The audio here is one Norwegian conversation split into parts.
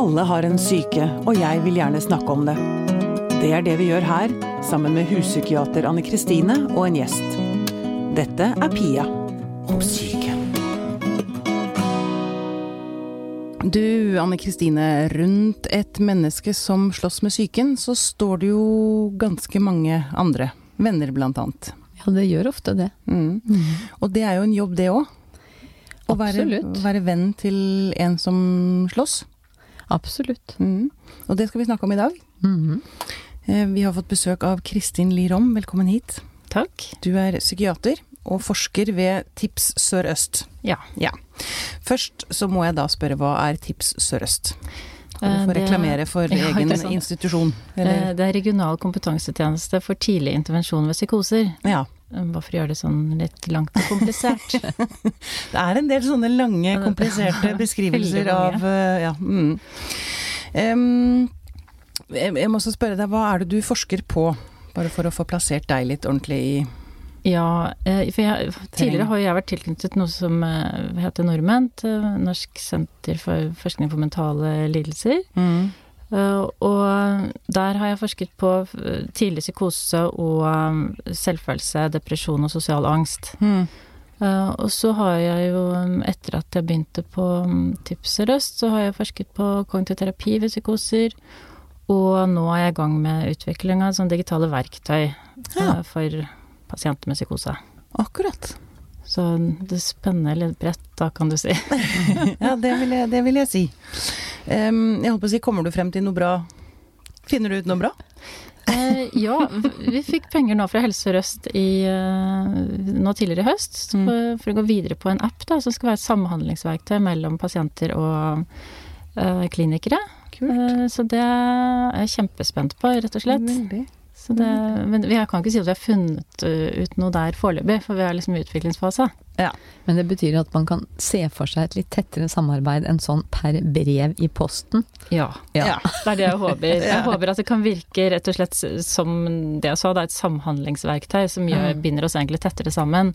Alle har en syke, og jeg vil gjerne snakke om det. Det er det vi gjør her, sammen med huspsykiater Anne Kristine og en gjest. Dette er Pia om syke. Du, Anne Kristine. Rundt et menneske som slåss med psyken, så står det jo ganske mange andre. Venner, blant annet. Ja, det gjør ofte det. Mm. Og det er jo en jobb, det òg. Å være, være venn til en som slåss. Absolutt. Mm. Og det skal vi snakke om i dag. Mm -hmm. Vi har fått besøk av Kristin Lirom, velkommen hit. Takk. Du er psykiater og forsker ved Tips Sør-Øst. Ja. Ja. Først så må jeg da spørre, hva er Tips Sør-Øst? Kan Eh, du få reklamere for Ja, egen sant. institusjon? Eh, Eller, Det er regional kompetansetjeneste for tidlig intervensjon ved psykoser. ja. Bare gjøre det sånn litt langt og komplisert. Det er en del sånne lange, kompliserte beskrivelser av eh, Ja. Mm. Um, jeg må også spørre deg, hva er det du forsker på? Bare for å få plassert deg litt ordentlig i ja, eh, for jeg, tidligere har jeg vært tilknyttet noe som eh, heter Norment, Norsk senter for forskning på mentale lidelser. mm. Eh, Og der har jeg forsket på eh, tidlig psykose og eh, selvfølelse, depresjon og sosial angst. Mm. Og så har jeg jo, etter at jeg begynte på um, Tips Sør-Øst, så har jeg forsket på kognitiv terapi ved psykoser. Og nå er jeg i gang med utvikling av sånne digitale verktøy Ja. for pasienter med psykose. Akkurat. Så det spenner litt bredt, da, kan du si. Ja, det vil jeg, det vil jeg si. Um, jeg holdt på å si, kommer du frem til noe bra? Finner du ut noe bra? Eh, ja, vi fikk penger nå fra Helse Sør-Øst eh, nå tidligere i høst Mm. for, for å gå videre på en app da, som skal være et samhandlingsverktøy mellom pasienter og eh, klinikere. Eh, så det er jeg kjempespent på, rett og slett. Veldig. Så det, men vi kan ikke si at vi har funnet uh, ut noe der foreløpig, for vi er liksom i utviklingsfase. Men det betyr at man kan se for seg et litt tettere samarbeid enn sånn per brev i posten. Ja. Ja. Det er det jeg håper. Jeg håper at det kan virke rett og slett som det jeg sa, det er et samhandlingsverktøy som gjør, binder oss egentlig tettere sammen.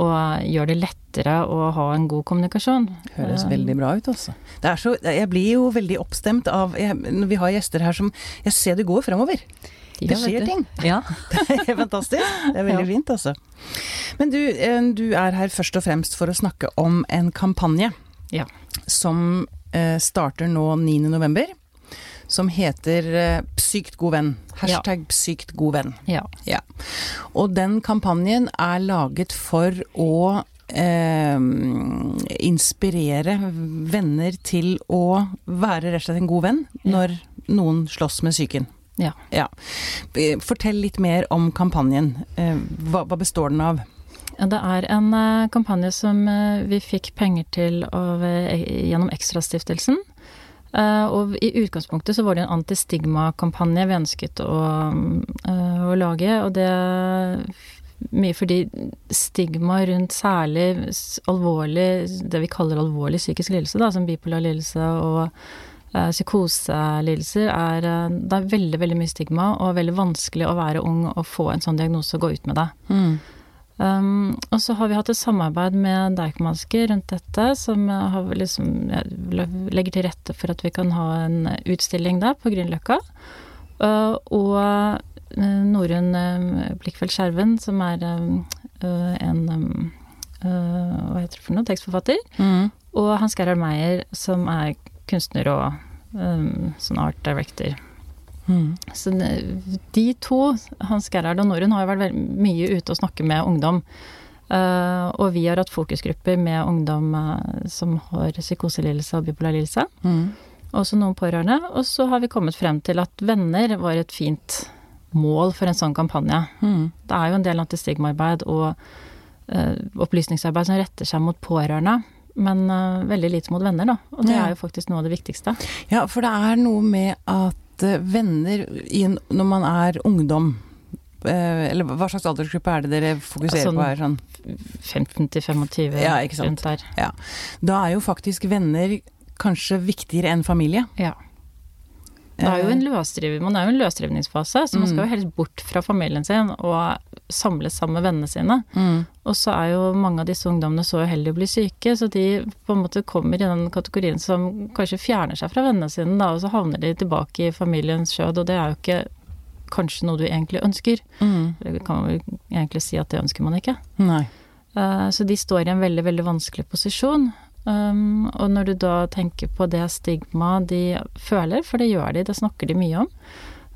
Og gjør det lettere å ha en god kommunikasjon. Høres Eh, veldig bra ut, altså. Det er så, jeg blir jo veldig oppstemt av jeg, Når vi har gjester her som Jeg ser det går fremover. Ja, Det skjer ting. Ja. Det er fantastisk. Det er veldig Ja. fint, altså. Men du, eh, du er her først og fremst for å snakke om en kampanje Ja. som eh, starter nå 9. november. Som heter 'Sykt Psykt god venn. Hashtag psykt god venn. Ja. Ja. Og den kampanjen er laget for å eh, inspirere venner til å være rett og slett en god venn når noen slåss med psyken. Ja. ja. Fortell litt mer om kampanjen. Eh, Hva, hva består den av? Det er en eh, kampanje som eh, vi fikk penger til av, eh, gjennom Ekstrastiftelsen. Og i utgangspunktet så var det en antistigma-kampanje vi ønsket å, å lage. Og det mye fordi stigma rundt særlig alvorlig, det vi kaller alvorlig psykisk lidelse, da, som bipolar lidelse og psykoselidelser, er eh, Det er veldig, veldig mye stigma, og veldig vanskelig å være ung og få en sånn diagnose og gå ut med det. Um, og så har vi hatt et samarbeid med Deichmanske rundt dette, som eh, har liksom, legger til rette for at vi kan ha en utstilling der på Grünerløkka. Uh, og uh, Norunn uh, Blikkfeldt Skjerven, som er en Hva heter det for noe? Tekstforfatter. Mm. Og Hans Gerhard Meyer, som er kunstner og um, sånn art director. Mm. Så de to, Hans Gerhard og Norun, har jo vært mye ute og snakke med ungdom. Uh, og vi har hatt fokusgrupper med ungdom uh, som har psykoselidelse og bipolar lidelse. Mm. Også noen pårørende. Og så har vi kommet frem til at venner var et fint mål for en sånn kampanje. Mm. Det er jo en del antistigmaarbeid og uh, opplysningsarbeid som retter seg mot pårørende. Men uh, veldig lite mot venner, da. Og det Ja. er jo faktisk noe av det viktigste. Ja, for det er noe med at eh, venner i en, når man er ungdom eh, Eller hva slags aldersgruppe er det dere fokuserer Sånn- på her? Sånn? 15 til 25 Ja, rundt der. Da er jo faktisk venner kanskje viktigere enn familie. Ja. Det er jo en løsdriv, man er jo i en løsdrivningsfase, så man skal jo helst bort fra familien sin og samles sammen med vennene sine. mm, Og så er jo mange av disse ungdommene så uheldige å bli syke, så de på en måte kommer i den kategorien som kanskje fjerner seg fra vennene sine, da, og så havner de tilbake i familiens skjød, og det er jo ikke kanskje noe du egentlig ønsker. mm, Det kan man vel egentlig si at det ønsker man ikke. nei. Eh, Så de står i en veldig, veldig vanskelig posisjon. Um, og når du da tenker på det stigmaet de føler, for det gjør de, det snakker de mye om,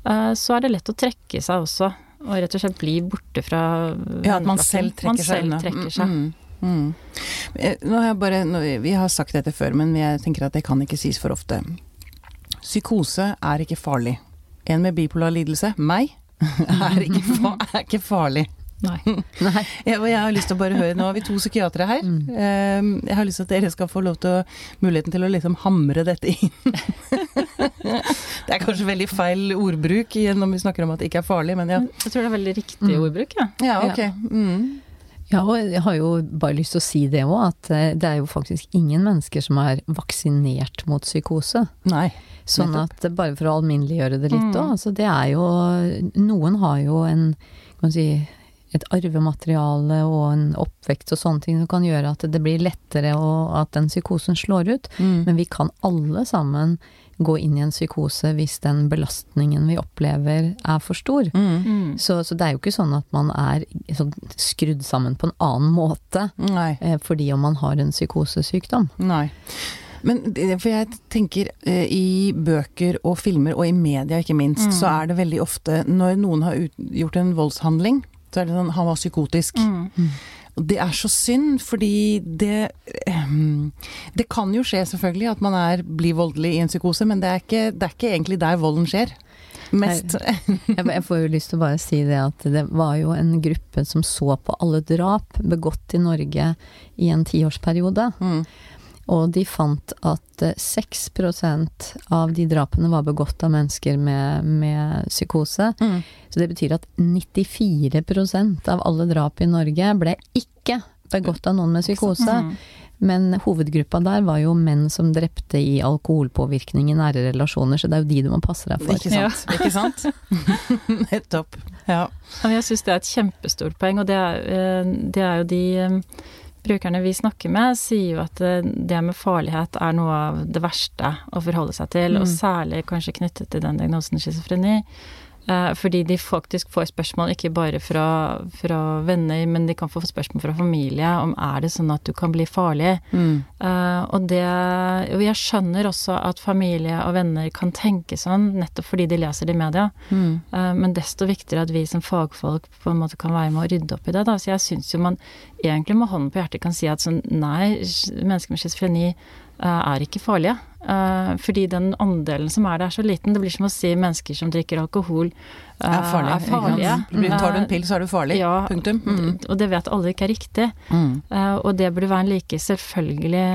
uh, så er det lett å trekke seg også. Og rett og slett bli borte fra Ja, at man selv trekker man seg selv trekker seg. Mm, mm. mm. Har jeg bare, nå, vi har sagt dette før, men jeg tenker at det kan ikke sies for ofte. Psykose er ikke farlig. En med bipolar lidelse, meg, er ikke, er ikke farlig. Nei. Nei. Jeg, jeg har lyst til å bare høre, Nå har vi to psykiatere her. Mm. Eh, Jeg har lyst til at dere skal få lov til å, muligheten til å liksom hamre dette inn. Det er kanskje veldig feil ordbruk når vi snakker om at det ikke er farlig, men ja. Jeg tror det er veldig riktig Mm. ordbruk, ja. Ja, ok. Mm. Ja, og jeg har jo bare lyst til å si det òg, at eh, det er jo faktisk ingen mennesker som er vaksinert mot psykose. Nei. Sånn at bare for å alminneliggjøre det litt Mm. altså det er jo Noen har jo en kan man si et arvemateriale og en oppvekst og sånne ting som kan gjøre at det blir lettere og at den psykosen slår ut. Mm. Men vi kan alle sammen gå inn i en psykose hvis den belastningen vi opplever er for stor. Mm. Mm. Så, så det er jo ikke sånn at man er sånn skrudd sammen på en annen måte Nei. eh, fordi om man har en psykosesykdom. Nei. Men for jeg tenker eh, i bøker og filmer, og i media ikke minst, Mm. så er det veldig ofte når noen har ut, gjort en voldshandling, så er det sånn han var psykotisk. Mm. Det er så synd, fordi det ehm, Det kan jo skje selvfølgelig at man er, blir voldelig i en psykose, men det er ikke, det er ikke egentlig der volden skjer. Mest. Jeg, får jo lyst til å bare si det at det var jo en gruppe som så på alle drap begått i Norge i en tiårsperiode. Mm. Og de fant at eh, 6% av de drapene var begått av mennesker med, med psykose. Mm. Så det betyr at 94% av alle drap i Norge ble ikke begått av noen med psykose. Mm. Men hovedgruppa der var jo menn som drepte i alkoholpåvirkning i nære relasjoner, så det er jo de du må passe deg for. Ikke sant? Ikke sant? Nettopp. Ja. Ja, Jeg syns det er et kjempestort poeng, og det er, eh, det er jo de eh, brukerne vi snakker med, sier jo at eh, det med farlighet er noe av det verste å forholde seg til, og Mm. særlig kanskje knyttet til den diagnosen schizofreni. Eh, Fordi de faktisk får spørsmål ikke bare fra, fra venner, men de kan få spørsmål fra familie om er det sånn at du kan bli farlig. Mm. Uh, og det Og jeg skjønner også at familie og venner kan tenke sånn, nettopp fordi de leser det i media. Mm. Uh, Men desto viktigere at vi som fagfolk på en måte kan være med å rydde opp i det. Da. Så jeg syns jo man egentlig med hånden på hjertet kan si at sånn nei, mennesker med schizofreni er ikke farlige. Eh, fordi den andelen som er der, er så liten. Det blir som å si mennesker som drikker alkohol uh, Er farlige. Er farlige. ikke? Tar du en pill, så er du farlig. Ja, Punktum. Mm. Og det vet alle ikke er riktig. Mm. Uh, og det burde være en like selvfølgelig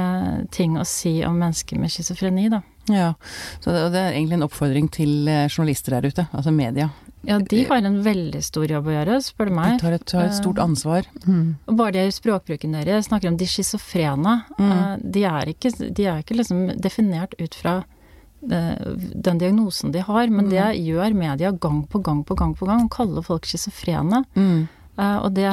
ting å si om mennesker med schizofreni, da. Ja, så det, og det er egentlig en oppfordring til eh, journalister der ute, altså media. Ja, de har en veldig stor jobb å gjøre, spør du De meg. tar et, tar et stort ansvar. Mm. Og bare det i språkbruken deres snakker om de schizofrene. Mm. eh, De er ikke, de er ikke liksom definert ut fra eh, den diagnosen de har, men det Mm. gjør media gang på gang på gang på gang. Kaller folk schizofrene. Mm. Eh, Og det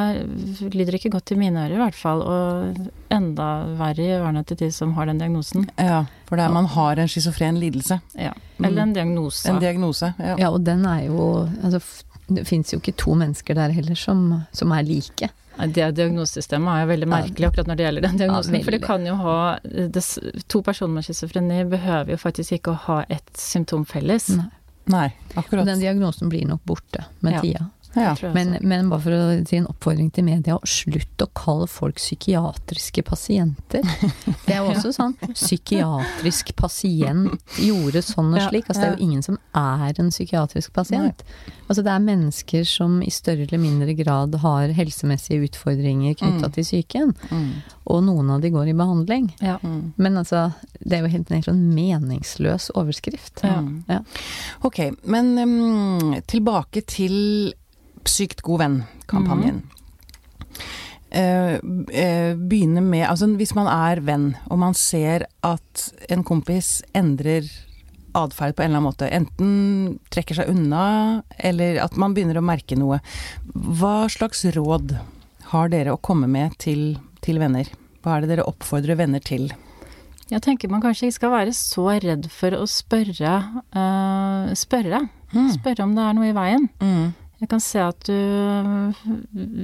lyder ikke godt i mine ører, i hvert fall. Og enda verre i ørene til de som har den diagnosen. Ja, for det er man har en schizofren lidelse. Ja. Mm. Eller en diagnose. En diagnose. Ja. Ja, og den er jo altså, Det fins jo ikke to mennesker der heller som, som er like. Det diagnosesystemet er jo veldig merkelig akkurat når det gjelder den diagnosen. Ja, for det kan jo ha det, To personer med schizofreni behøver jo faktisk ikke å ha ett symptom felles. Nei. Nei, Og den diagnosen blir nok borte med Ja. tida. Ja. Men, men bare for å si en oppfordring til media, slutt å kalle folk psykiatriske pasienter. Det er jo også sånn psykiatrisk pasient gjorde sånn og slik. Altså det er jo ingen som er en psykiatrisk pasient. Altså det er mennesker som i større eller mindre grad har helsemessige utfordringer knytta Mm. til psyken. Mm. Og noen av de går i behandling. ja. Mm. Men altså, det er jo helt en sånn meningsløs overskrift. Ja. Ja. Ok, men um, tilbake til Sykt god venn-kampanjen. Eh, eh, begynne med Altså hvis man er venn, og man ser at en kompis endrer atferd på en eller annen måte. Enten trekker seg unna, eller at man begynner å merke noe. Hva slags råd har dere å komme med til, til venner? Hva er det dere oppfordrer venner til? Jeg tenker man kanskje ikke skal være så redd for å spørre. Uh, spørre. Mm. Spørre om det er noe i veien. Mm. Jeg kan se at du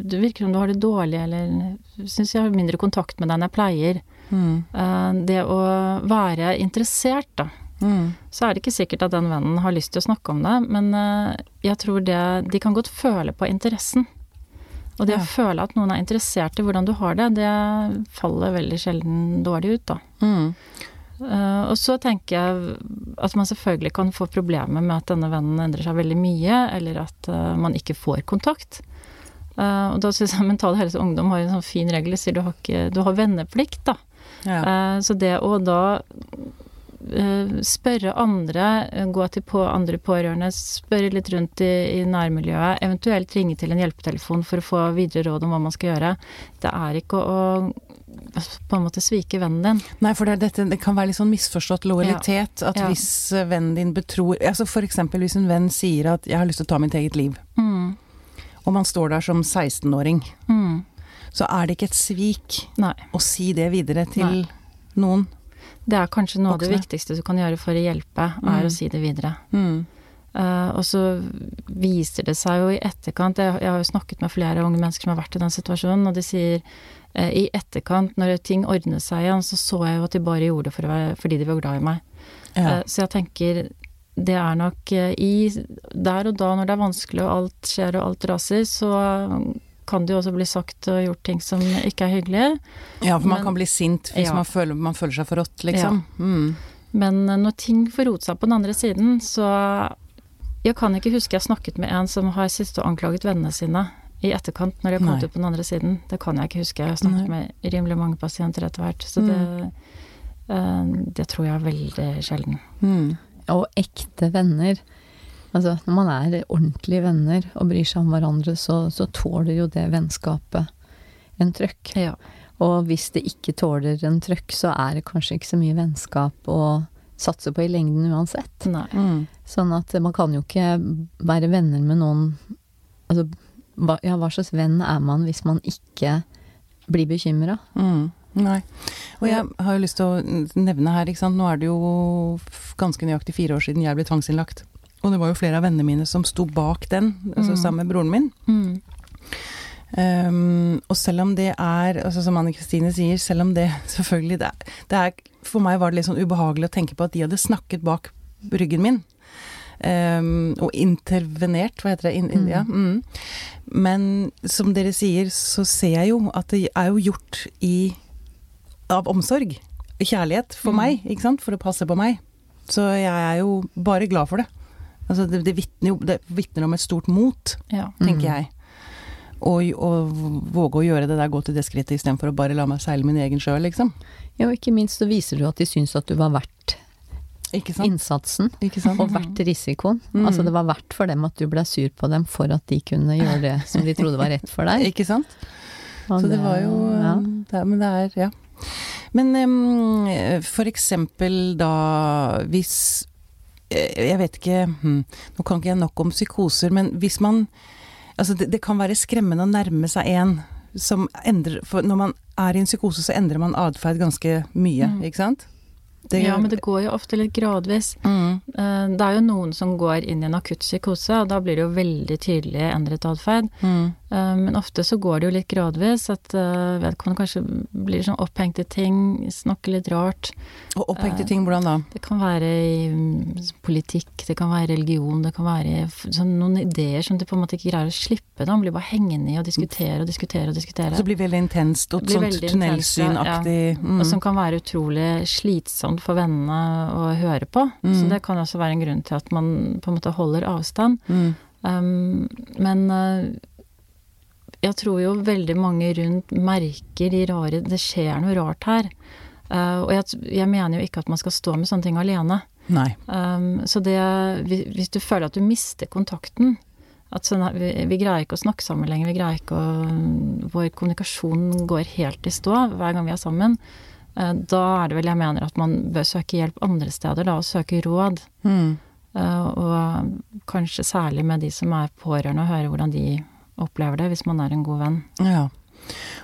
Du virker som du har det dårlig, eller syns jeg har mindre kontakt med deg enn jeg pleier. Mm. Eh, det å være interessert, da. Mm. Så er det ikke sikkert at den vennen har lyst til å snakke om det, men eh, jeg tror det De kan godt føle på interessen. Og det Ja. å føle at noen er interessert i hvordan du har det, det faller veldig sjelden dårlig ut, da. Mm. Eh, og så tenker jeg at man selvfølgelig kan få problemer med at denne vennen endrer seg veldig mye, eller at eh, man ikke får kontakt. Eh, og da syns jeg Mental Helse Ungdom har en sånn fin regel, sier du har, ikke, du har venneplikt, da. Ja. Så det å da spørre andre, gå til på andre pårørende, spørre litt rundt i, i nærmiljøet, eventuelt ringe til en hjelpetelefon for å få videre råd om hva man skal gjøre, det er ikke å på en måte svike vennen din. Nei, for det, dette, det kan være litt sånn misforstått lojalitet. At Ja. hvis eh, vennen din betror altså eksempel hvis en venn sier at 'jeg har lyst til å ta mitt eget liv', Mm. og man står der som 16-åring, Mm. så er det ikke et svik Nei. å si det videre til Nei. noen. Det er kanskje noe av det viktigste du kan gjøre for å hjelpe, Mm. er å si det videre. Mm. Eh, og så viser det seg jo i etterkant jeg, jeg har jo snakket med flere unge mennesker som har vært i den situasjonen, og de sier i etterkant, når ting ordnet seg igjen, så så jeg jo at de bare gjorde det for være, fordi de var glad i meg. Ja. Eh, så jeg tenker det er nok eh, i Der og da, når det er vanskelig og alt skjer og alt raser, så kan det jo også bli sagt og gjort ting som ikke er hyggelig. ja, for man men- kan bli sint hvis Ja. man, føler, man føler seg forrådt, liksom. Mm. Men eh, når ting får rote seg på den andre siden, så Jeg kan ikke huske jeg snakket med en som har sittet og anklaget vennene sine i etterkant når de har kommet Nei. ut på den andre siden. Det kan jeg ikke huske. Jeg har snakket med rimelig mange pasienter etter hvert. Så det, eh, det tror jeg er veldig sjelden. Mm. Og ekte venner. Altså, når man er ordentlige venner og bryr seg om hverandre, så, så tåler jo det vennskapet en trøkk. Ja. Og hvis det ikke tåler en trøkk, så er det kanskje ikke så mye vennskap å satse på i lengden uansett. Nei. Mm. Sånn at man kan jo ikke være venner med noen Altså, hva, ja, hva slags venn er man hvis man ikke blir bekymra? Mm. Nei. Og jeg har jo lyst til å nevne her, ikke sant. Nå er det jo ganske nøyaktig fire år siden jeg ble tvangsinnlagt. Og det var jo flere av vennene mine som sto bak den, altså Mm. sammen med broren min. Mm. Um, og selv om det er, altså som Anne Kristine sier, selv om det selvfølgelig det er, det er For meg var det litt sånn ubehagelig å tenke på at de hadde snakket bak ryggen min. Um, og intervenert, hva heter det? In, in, Mm. ja, mm. Men som dere sier, så ser jeg jo at det er jo gjort i av omsorg. Kjærlighet for Mm. meg, ikke sant? For å passe på meg. Så jeg er jo bare glad for det. Altså det, det vitner om et stort mot, Ja. tenker Mm. jeg. Og, og våge å gjøre det der, gå til det skrittet istedenfor å bare la meg seile min egen sjø, liksom. Ja, og ikke minst så viser du at de syns at du var verdt? Innsatsen. Ikke sant? Og verdt risikoen. Mm. Altså det var verdt for dem at du ble sur på dem for at de kunne gjøre det som de trodde var rett for deg. Ikke sant? Og Så det var jo ja. det er, Men det er Ja. Men um, for eksempel da hvis eh, Jeg vet ikke hm, Nå kan ikke jeg nok om psykoser, men hvis man Altså det, det kan være skremmende å nærme seg en som endrer For når man er i en psykose, så endrer man atferd ganske mye, Mm. ikke sant? Det- ja, men det går jo ofte litt gradvis. mm. Eh, Det er jo noen som går inn i en akutt psykose, og da blir det jo veldig tydelig endret atferd. Mm. Eh, Men ofte så går det jo litt gradvis, at eh, vedkommende kanskje blir sånn opphengt i ting, snakker litt rart. Og opphengte i ting, hvordan da? Det kan være i mm, politikk, det kan være religion, det kan være sånn noen ideer som du på en måte ikke greier å slippe. Da. Man blir bare hengende i og diskutere og diskutere og diskutere. Så det blir veldig intenst og sånt tunnelsynaktig ja, mm. Og som kan være utrolig slitsomt for vennene å høre på. Mm. Så det kan også være en grunn til at man på en måte holder avstand. mm. Um, men uh, jeg tror jo veldig mange rundt merker de rare Det skjer noe rart her. Uh, og jeg, jeg mener jo ikke at man skal stå med sånne ting alene. Um, så det hvis- Hvis du føler at du mister kontakten at sånn, vi, vi greier ikke å snakke sammen lenger, vi greier ikke å Vår kommunikasjon går helt i stå hver gang vi er sammen. Uh, da er det vel jeg mener at man bør søke hjelp andre steder, da, og søke råd. Mm. Uh, og kanskje særlig med de som er pårørende, og høre hvordan de opplever det, hvis man er en god venn. Ja.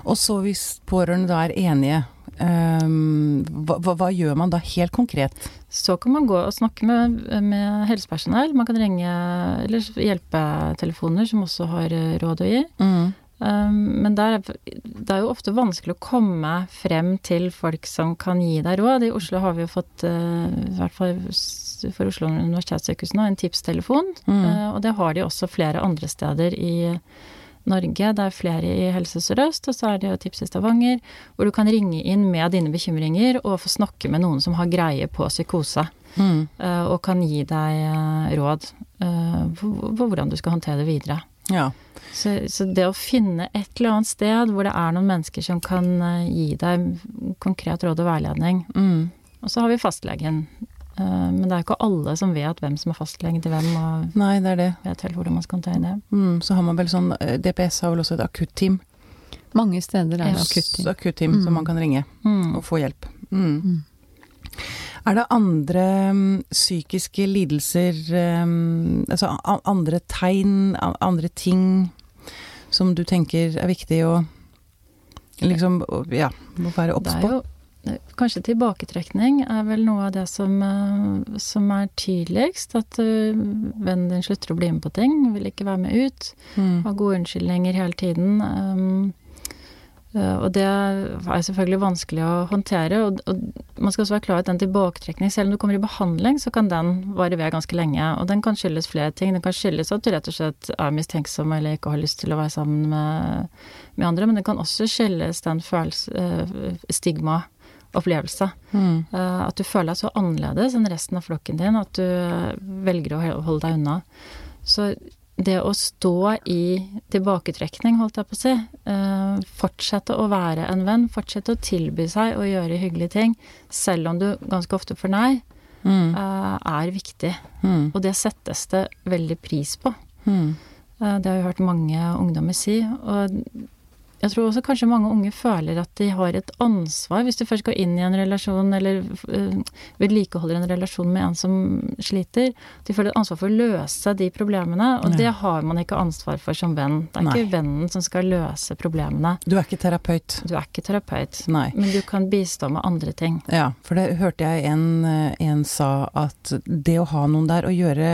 Og så hvis pårørende da er enige, um, hva, hva, gjør man da helt konkret? Så kan man gå og snakke med, med helsepersonell. Man kan ringe eller hjelpetelefoner som også har råd å gi. Mm. Um, men der, det er jo ofte vanskelig å komme frem til folk som kan gi deg råd. I Oslo har vi jo fått, uh, i hvert fall for Oslo universitetssykehus nå, en tipstelefon. Mm. Uh, og det har de også flere andre steder i Norge. Det er flere i Helse Sør-Øst, og så er det jo Tips i Stavanger, hvor du kan ringe inn med dine bekymringer og få snakke med noen som har greie på psykose. Mm. Uh, og kan gi deg uh, råd på, hvordan du skal håndtere det videre. Ja. Så, så, det å finne et eller annet sted hvor det er noen mennesker som kan gi deg konkret råd og veiledning. Mm. Og så har vi fastlegen. Men det er jo ikke alle som vet hvem som er fastlege til hvem, og Nei, det er det. vet helt hvordan man skal håndtere det. Mm, så har man vel sånn DPS har vel også et akutteam. Mange steder er det akutteam. akutteam Mm. som man kan ringe Mm. og få hjelp. Mm. Mm. Er det andre mm, psykiske lidelser mm, Altså andre tegn, andre ting som du tenker er viktig å liksom Ja, må være obs på? Kanskje tilbaketrekning er vel noe av det som, eh, som er tydeligst. At eh, vennen din slutter å bli med på ting, vil ikke være med ut. Mm. Har gode unnskyldninger hele tiden. Um, og det er selvfølgelig vanskelig å håndtere. Og, og man skal også være klar over at den tilbaketrekning, selv om du kommer i behandling, så kan den vare ved ganske lenge. Og den kan skyldes flere ting. Den kan skyldes at du rett og slett er mistenksom eller ikke har lyst til å være sammen med, med andre. Men den kan også skyldes den følelse, eh, stigma-opplevelse. Mm. Eh, At du føler deg så annerledes enn resten av flokken din at du velger å holde deg unna. Så det å stå i tilbaketrekning, holdt jeg på å si, eh, fortsette å være en venn, fortsette å tilby seg å gjøre hyggelige ting, selv om du ganske ofte får nei, Mm. eh, er viktig. Mm. Og det settes det veldig pris på. Mm. Det har vi hørt mange ungdommer si. Og jeg tror også kanskje mange unge føler at de har et ansvar, hvis du først går inn i en relasjon eller uh, vedlikeholder en relasjon med en som sliter. De føler et ansvar for å løse de problemene, og Nei. det har man ikke ansvar for som venn. Det er Nei. ikke vennen som skal løse problemene. Du er ikke terapeut? Du er ikke terapeut, Nei. men du kan bistå med andre ting. Ja, for det hørte jeg en, eh, en sa at det å ha noen der og gjøre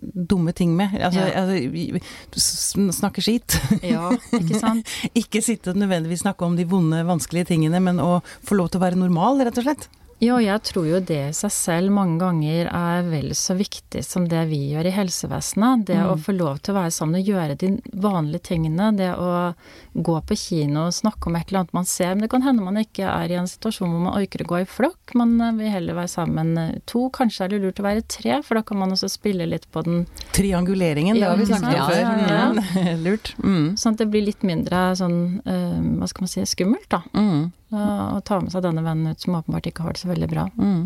dumme ting med Altså, Ja. altså snakke skit. Ja, ikke sant? Ikke sitte nødvendigvis snakke om de vonde, vanskelige tingene, men å få lov til å være normal, rett og slett. Ja, jeg tror jo det i seg selv mange ganger er vel så viktig som det vi gjør i helsevesenet. Det Mm. å få lov til å være sammen og gjøre de vanlige tingene. Det å gå på kino og snakke om et eller annet man ser. Men det kan hende man ikke er i en situasjon hvor man orker å gå i flokk. Man eh, vil heller være sammen eh, to. Kanskje er det lurt å være tre, for da kan man også spille litt på den Trianguleringen, det har vi snakket om før. Ja, ja, ja. Lurt. Mm. Sånn at det blir litt mindre sånn, eh, hva skal man si, skummelt, da. Mm. Å ta med seg denne vennen ut som åpenbart ikke har det så veldig bra. Mm.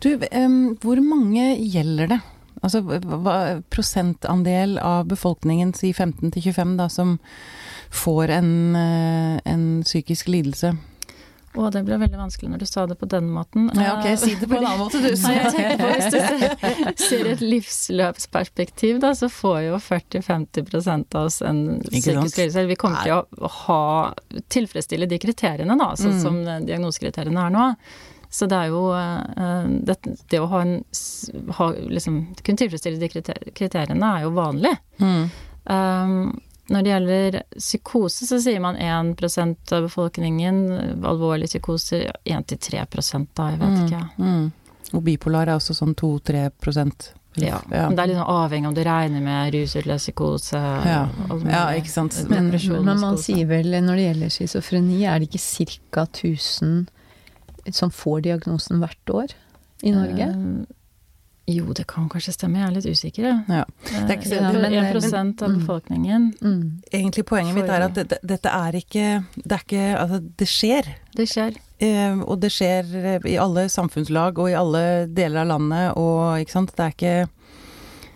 Du, um, hvor mange gjelder det? Altså hva, prosentandel av befolkningen, si 15 til 25, da, som får en, eh, en psykisk lidelse? Å, det ble veldig vanskelig når du sa det på den måten. Ja, ok, Eh, si det på en annen måte, du. Nei, jeg tenker på Hvis du ser, et livsløpsperspektiv, da, så får jo 40-50% av oss en psykisk lidelse. Vi kommer til å ha, tilfredsstille de kriteriene, da, sånn Mm. som diagnosekriteriene er nå. Så det er jo eh, det, det å ha en ha, liksom, Kunne tilfredsstille de kriteriene er jo vanlig. Mm. Um, når det gjelder psykose, så sier man 1 av befolkningen. Alvorlige psykoser 1-3 da, jeg vet Mm. ikke. Mm. Og bipolar er også sånn 2-3 prosent. Ja. Men det er litt sånn avhengig om du regner med rusutløst psykose. Ja. ja, ikke sant. Men, men man sier vel når det gjelder schizofreni, er det ikke ca. 1000 som får diagnosen hvert år i Norge? Eh, jo, det kan kanskje stemme, jeg er litt usikker. Ja. Eh, Det er ikke så- ja, men- 1 prosent av mm. befolkningen. Mm. Egentlig poenget mitt er at det, det, dette er ikke Det er ikke Altså, det skjer. Det skjer. Eh, og det skjer eh, i alle samfunnslag og i alle deler av landet, og ikke sant. Det er ikke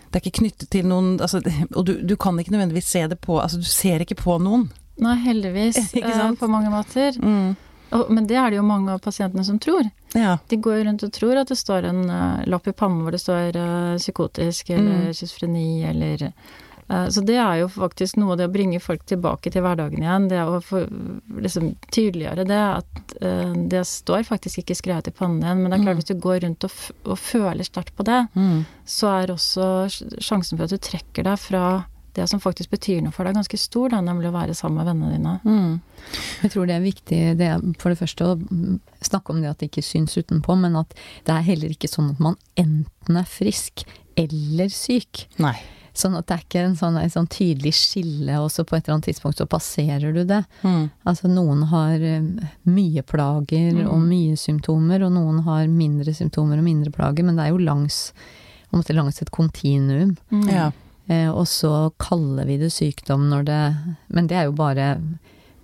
det er ikke knyttet til noen altså, Og du, du kan ikke nødvendigvis se det på Altså, du ser ikke på noen. Nei, heldigvis. Ikke eh. På mange måter. Mm. Og, men det er det jo mange av pasientene som tror. Ja. De går rundt og tror at det står en uh, lapp i pannen hvor det står uh, psykotisk eller Mm. schizofreni eller uh, Så det er jo faktisk noe av det å bringe folk tilbake til hverdagen igjen. Det å få liksom tydeliggjøre det at det står faktisk ikke skrevet i pannen din, men det er klart Mm. hvis du går rundt og, og føler sterkt på det, Mm. så er også sjansen for at du trekker deg fra det som faktisk betyr noe for deg, ganske stor, da, nemlig å være sammen med vennene dine. Mm. Jeg tror det er viktig det er for det første å mm, snakke om det at det ikke syns utenpå, men at det er heller ikke sånn at man enten er frisk eller syk. Nei. Sånn at det er ikke en sånn, en sånn tydelig skille, og så på et eller annet tidspunkt så passerer du det. Mm. Altså noen har eh, mye plager og mye symptomer, og noen har mindre symptomer og mindre plager, men det er jo langs, langs et kontinuum. Mm. Ja. Eh, og så kaller vi det sykdom når det Men det er jo bare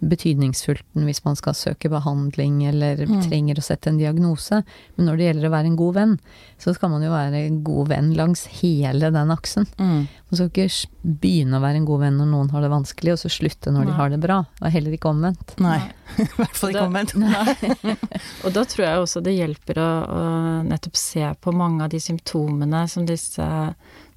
betydningsfullt hvis man skal søke behandling eller Mm. trenger å sette en diagnose. Men når det gjelder å være en god venn, så skal man jo være en god venn langs hele den aksen. Mm. Man skal ikke begynne å være en god venn når noen har det vanskelig, og så slutte når de har det bra. Og heller ikke omvendt. Nei. I hvert fall ikke omvendt. Og da tror jeg også det hjelper å, å nettopp se på mange av de symptomene som disse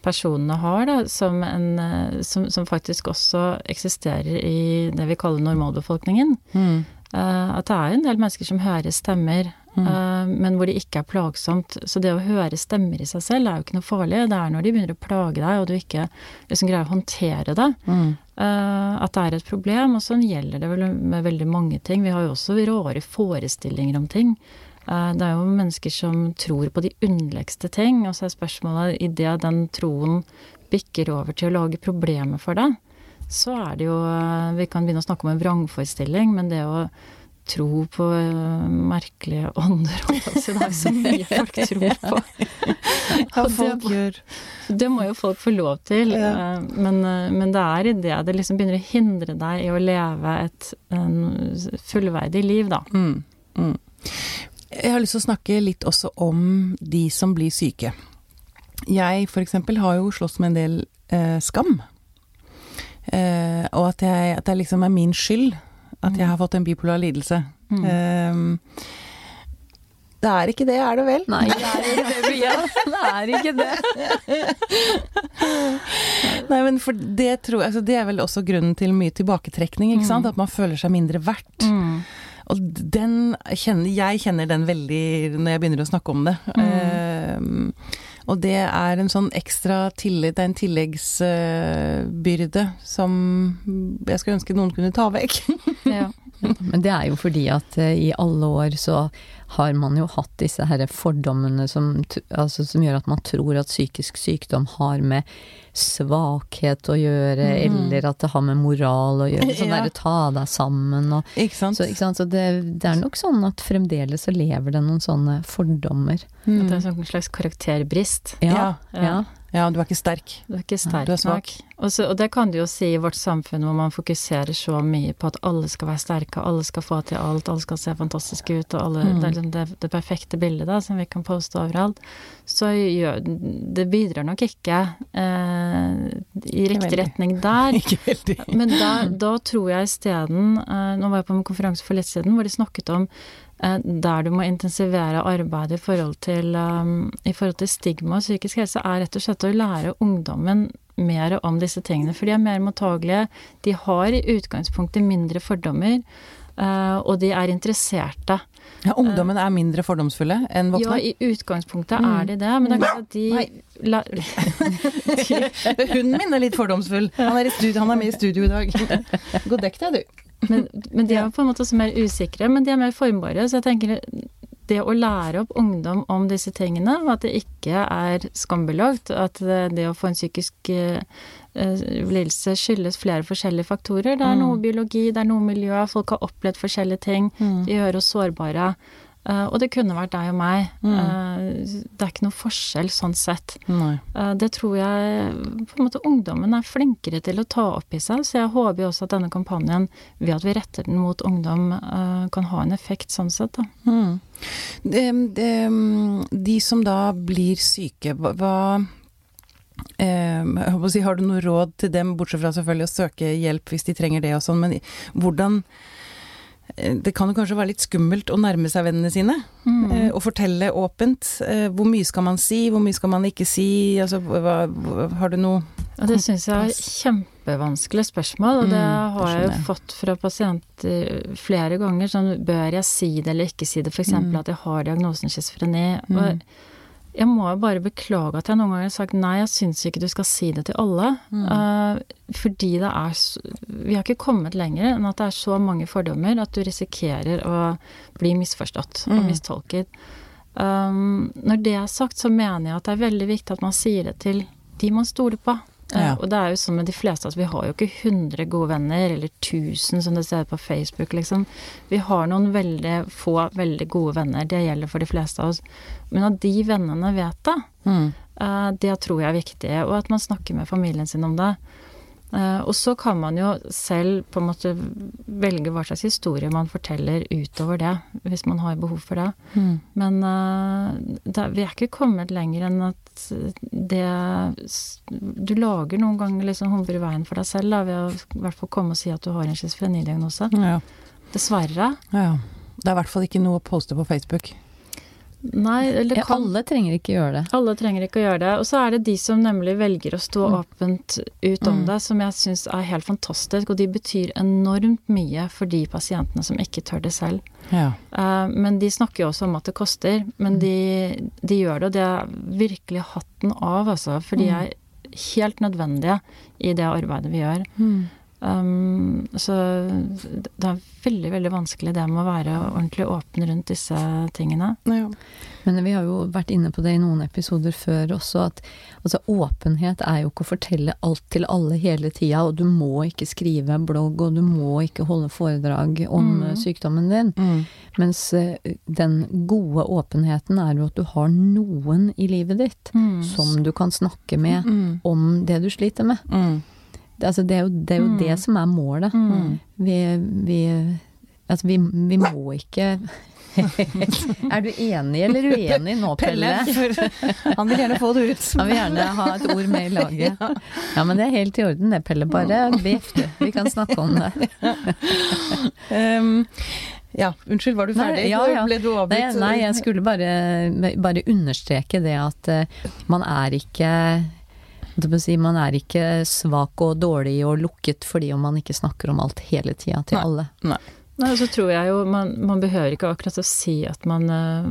personene har, da, som, en, eh, som, som faktisk også eksisterer i det vi kaller normalbefolkningen. Mm. Eh, at det er en del mennesker som hører stemmer, Mm. eh, men hvor det ikke er plagsomt. Så det å høre stemmer i seg selv er jo ikke noe farlig. Det er når de begynner å plage deg, og du ikke liksom greier å håndtere det. Mm. uh, at det er et problem, og sånn gjelder det vel med veldig mange ting. Vi har jo også rare forestillinger om ting. Eh, det er jo mennesker som tror på de underligste ting, og så er spørsmålet idet den troen bikker over til å lage problemer for deg, så er det jo eh, Vi kan begynne å snakke om en vrangforestilling, men det å tro på eh, merkelige ånder holdt jeg på å si, Det er så mye folk tror på. Hva folk det, gjør det må jo folk få lov til, Ja. men, men det er i det det liksom begynner å hindre deg i å leve et fullverdig liv, da. mm. Mm. Jeg har lyst til å snakke litt også om de som blir syke. Jeg eksempel har jo slåss med en del eh, skam. Eh, og at, jeg, at det liksom er min skyld at jeg har fått en bipolar lidelse. Mm. Eh, det er ikke det, er det vel? Nei, det er ikke det. Det er ikke det. Nei, men for det tror jeg altså Det er vel også grunnen til mye tilbaketrekning, ikke sant? Mm. At man føler seg mindre verdt. Mm. Og den kjenner Jeg kjenner den veldig når jeg begynner å snakke om det. Eh, og det er en sånn ekstra tillit, det er en tilleggsbyrde som jeg skulle ønske noen kunne ta vekk. Ja. Men det er jo fordi at eh, i alle år så har man jo hatt disse her fordommene som, altså, som gjør at man tror at psykisk sykdom har med svakhet å gjøre, mm. eller at det har med moral å gjøre. Sånn Ja. derre ta deg sammen og Ikke sant? Så, ikke sant? så det, det er nok sånn at fremdeles så lever det noen sånne fordommer. At Mm. det er en sånn slags karakterbrist. Ja, ja. ja, du er ikke sterk. Du er ikke sterk du er nok. Og, så, og det kan du jo si i vårt samfunn hvor man fokuserer så mye på at alle skal være sterke, alle skal få til alt, alle skal se fantastiske ut, og alle, Mm. det liksom det, det perfekte bildet da, som vi kan poste overalt. Så gjør, det bidrar nok ikke eh, i riktig retning der. Ikke veldig. Men da, da tror jeg isteden eh, Nå var jeg på en konferanse for litt siden hvor de snakket om der du må intensivere arbeidet i forhold til, um, i forhold til stigma og psykisk helse, er rett og slett å lære ungdommen mer om disse tingene. For de er mer mottagelige. De har i utgangspunktet mindre fordommer. Uh, og de er interesserte. Ja, ungdommen er mindre fordomsfulle enn Ja, i utgangspunktet Mm. er de det, men det er klart at de la, Hunden min er litt fordomsfull. Han er, i studio, han er med i studio i dag. God dekk deg, du. Men, men de er på en måte også mer usikre, men de er mer formbare. Så jeg tenker det å lære opp ungdom om disse tingene, og at det ikke er skambelagt, at det, det å få en psykisk eh, lidelse skyldes flere forskjellige faktorer. Det er Mm. noe biologi, det er noe miljø, folk har opplevd forskjellige ting. De gjør oss sårbare. Eh, og det kunne vært deg og meg. Mm. Uh, det er ikke noe forskjell sånn sett. Eh, Det tror jeg på en måte ungdommen er flinkere til å ta opp i seg, så jeg håper jo også at denne kampanjen, ved at vi retter den mot ungdom, kan ha en effekt sånn sett, da. Mm. De, de, de som da blir syke, hva, eh, si, Har du noe råd til dem, bortsett fra selvfølgelig å søke hjelp hvis de trenger det og sånn, men hvordan det kan jo kanskje være litt skummelt å nærme seg vennene sine. Mm. eh, Og fortelle åpent. Eh, Hvor mye skal man si, hvor mye skal man ikke si? Altså, hva, hva- har du noe ja, det syns jeg er kjempevanskelig spørsmål, og det Mm, har jeg jo fått fra pasienter flere ganger. Sånn bør jeg si det eller ikke si det, f.eks. Mm. at jeg har diagnosen schizofreni. Mm. Og jeg må jo bare beklage at jeg noen ganger har sagt nei, jeg syns ikke du skal si det til alle. Mm. Uh, fordi det er Vi har ikke kommet lenger enn at det er så mange fordommer at du risikerer å bli misforstått og Mm. mistolket. Um, når det er sagt, så mener jeg at det er veldig viktig at man sier det til de man stoler på. Eh, Ja. og det er jo sånn med de fleste at vi har jo ikke 100 gode venner, eller 1000 som det ser på Facebook, liksom. Vi har noen veldig få veldig gode venner, det gjelder for de fleste av oss. Men at de vennene vet det, mm. uh, det tror jeg er viktig. Og at man snakker med familien sin om det. Uh, og så kan man jo selv på en måte velge hva slags historie man forteller utover det, hvis man har behov for det. Mm. Men uh, det, vi er ikke kommet lenger enn at det Du lager noen ganger liksom humper i veien for deg selv da, ved å i hvert fall komme og si at du har en schizofrenidiagnose. Ja. Dessverre. ja. Det er i hvert fall ikke noe å poste på Facebook. Nei, eller kan alle trenger ikke gjøre det. Alle trenger ikke å gjøre det. Og så er det de som nemlig velger å stå Mm. åpent ut om Mm. det, som jeg syns er helt fantastisk. Og de betyr enormt mye for de pasientene som ikke tør det selv. Ja. Uh, men de snakker jo også om at det koster. Mm. Men de, de gjør det, og det er virkelig hatten av, altså. For de Mm. er helt nødvendige i det arbeidet vi gjør. Mm. Um, så det er veldig, veldig vanskelig det med å være ordentlig åpen rundt disse tingene. Ja. Men vi har jo vært inne på det i noen episoder før også, at altså, åpenhet er jo ikke å fortelle alt til alle hele tida, og du må ikke skrive blogg, og du må ikke holde foredrag om Mm. sykdommen din. Mm. Mens eh, den gode åpenheten er jo at du har noen i livet ditt Mm. som du kan snakke med Mm. om det du sliter med. Mm. Det, altså, det er jo, det, er jo Mm. det som er målet. Mm. Vi, vi Altså, vi, vi må ikke Er du enig eller uenig nå, Pelle? Han vil gjerne få det ut. Han vil gjerne ha et ord med i laget. Ja, men det er helt i orden det, Pelle. Bare beff, du. Vi kan snakke om det. Um, ja, unnskyld, var du Nei, ferdig? ja, ja. Ble du Nei, avbrutt? nei, jeg skulle bare, bare understreke det at uh, man er ikke si, Man er ikke svak og dårlig og lukket fordi om man ikke snakker om alt hele tida til Nei. alle. Nei, og så tror jeg jo man, man behøver ikke akkurat å si at man eh,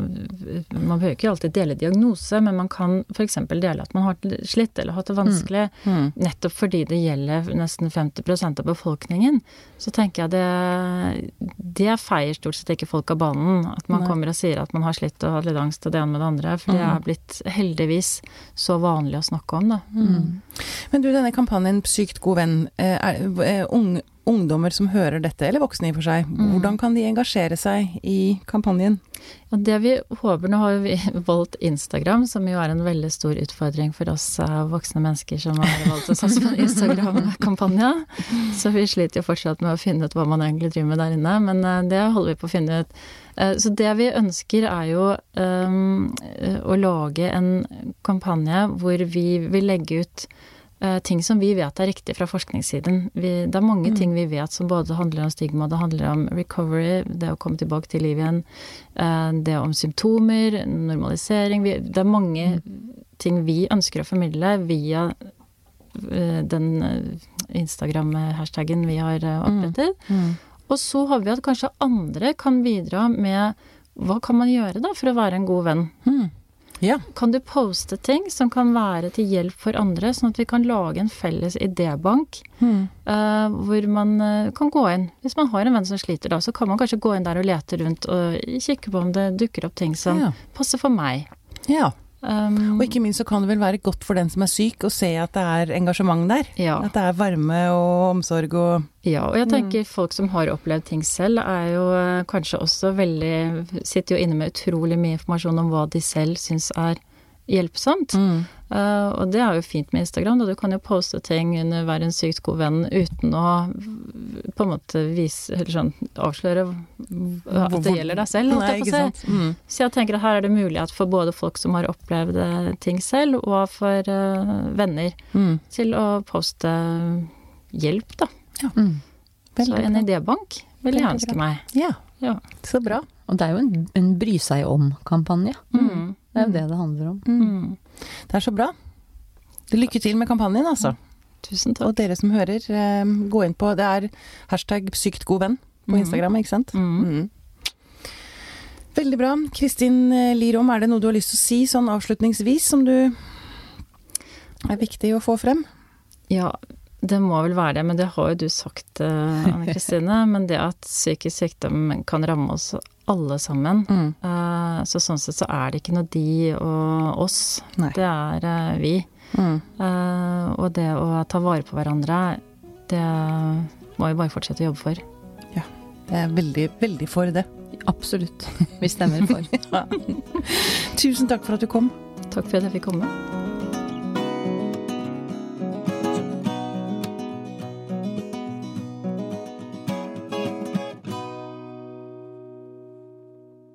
Man behøver ikke alltid dele diagnose, men man kan f.eks. dele at man har slitt eller hatt det vanskelig. Mm. Nettopp fordi det gjelder nesten 50% av befolkningen. Så tenker jeg det Det feier stort sett ikke folk av banen. At man Nei. kommer og sier at man har slitt og hatt litt angst og det ene med det andre. For det Mm. er blitt heldigvis så vanlig å snakke om, da. Mm. Men du, denne kampanjen Sykt god venn, er, er, eh, ung, ungdommer som hører dette, eller voksne i og for seg, Mm. hvordan kan de engasjere seg i kampanjen? Og det vi håper Nå har vi valgt Instagram, som jo er en veldig stor utfordring for oss eh, voksne mennesker som har valgt å satse på en Instagram-kampanje. Så vi sliter jo fortsatt med å finne ut hva man egentlig driver med der inne, men eh, det holder vi på å finne ut. Eh, Så det vi ønsker er jo um, å lage en kampanje hvor vi vil legge ut ting som vi vet er riktig fra forskningssiden. Vi, det er mange Mm. ting vi vet som både handler om stigma, det handler om recovery, det å komme tilbake til liv igjen, eh, det om symptomer, normalisering vi, Det er mange ting vi ønsker å formidle via eh, den eh, Instagram-hashtagen vi har eh, opprettet. Og så håper vi at kanskje andre kan bidra med hva kan man gjøre da for å være en god venn? Ja. Kan du poste ting som kan være til hjelp for andre, sånn at vi kan lage en felles idébank Mm. uh, hvor man uh, kan gå inn. Hvis man har en venn som sliter da, så kan man kanskje gå inn der og lete rundt og kikke på om det dukker opp ting som Ja. passer for meg. ja. Um, Og ikke minst så kan det vel være godt for den som er syk, å se at det er engasjement der. ja. At det er varme og omsorg og Ja, og jeg tenker folk som har opplevd ting selv, er jo eh, kanskje også veldig Sitter jo inne med utrolig mye informasjon om hva de selv syns er hjelpsomt. Eh, og det er jo fint med Instagram, da du kan jo poste ting under være en sykt god venn uten å på en måte vise Eller sånn avsløre at det gjelder deg selv, Nei, ikke si. sant. Mm. Så jeg tenker at her er det mulighet for både folk som har opplevd eh, ting selv, og for uh, venner Mm. til å poste hjelp, da. Mm. Så en idébank vil jeg ønske meg. Ja, Ja. så bra. Og det er jo en, en bry seg om-kampanje. Mm. Det er jo det det handler om. Mm. Det er så bra. Lykke til med kampanjen, altså. Tusen takk. Og dere som hører, eh, gå inn på Det er hashtag sykt god venn på Mhm. Instagram, ikke sant? Mm. Mhm. Veldig bra. Kristin eh, Lirom, er det noe du har lyst til å si sånn avslutningsvis, som du er viktig å få frem? Ja, det må vel være det, men det har jo du sagt, eh, Anne Kristine. men det at psykisk sykdom kan ramme oss alle sammen. Mm. eh, Så sånn sett så er det ikke noe de og oss. Nei. Det er eh, vi. Mm. Og det å ta vare på hverandre, det må vi bare fortsette å jobbe for. Ja. Jeg er veldig, veldig for det. Absolutt. Vi stemmer for. Tusen takk for at du kom. Takk for at jeg fikk komme.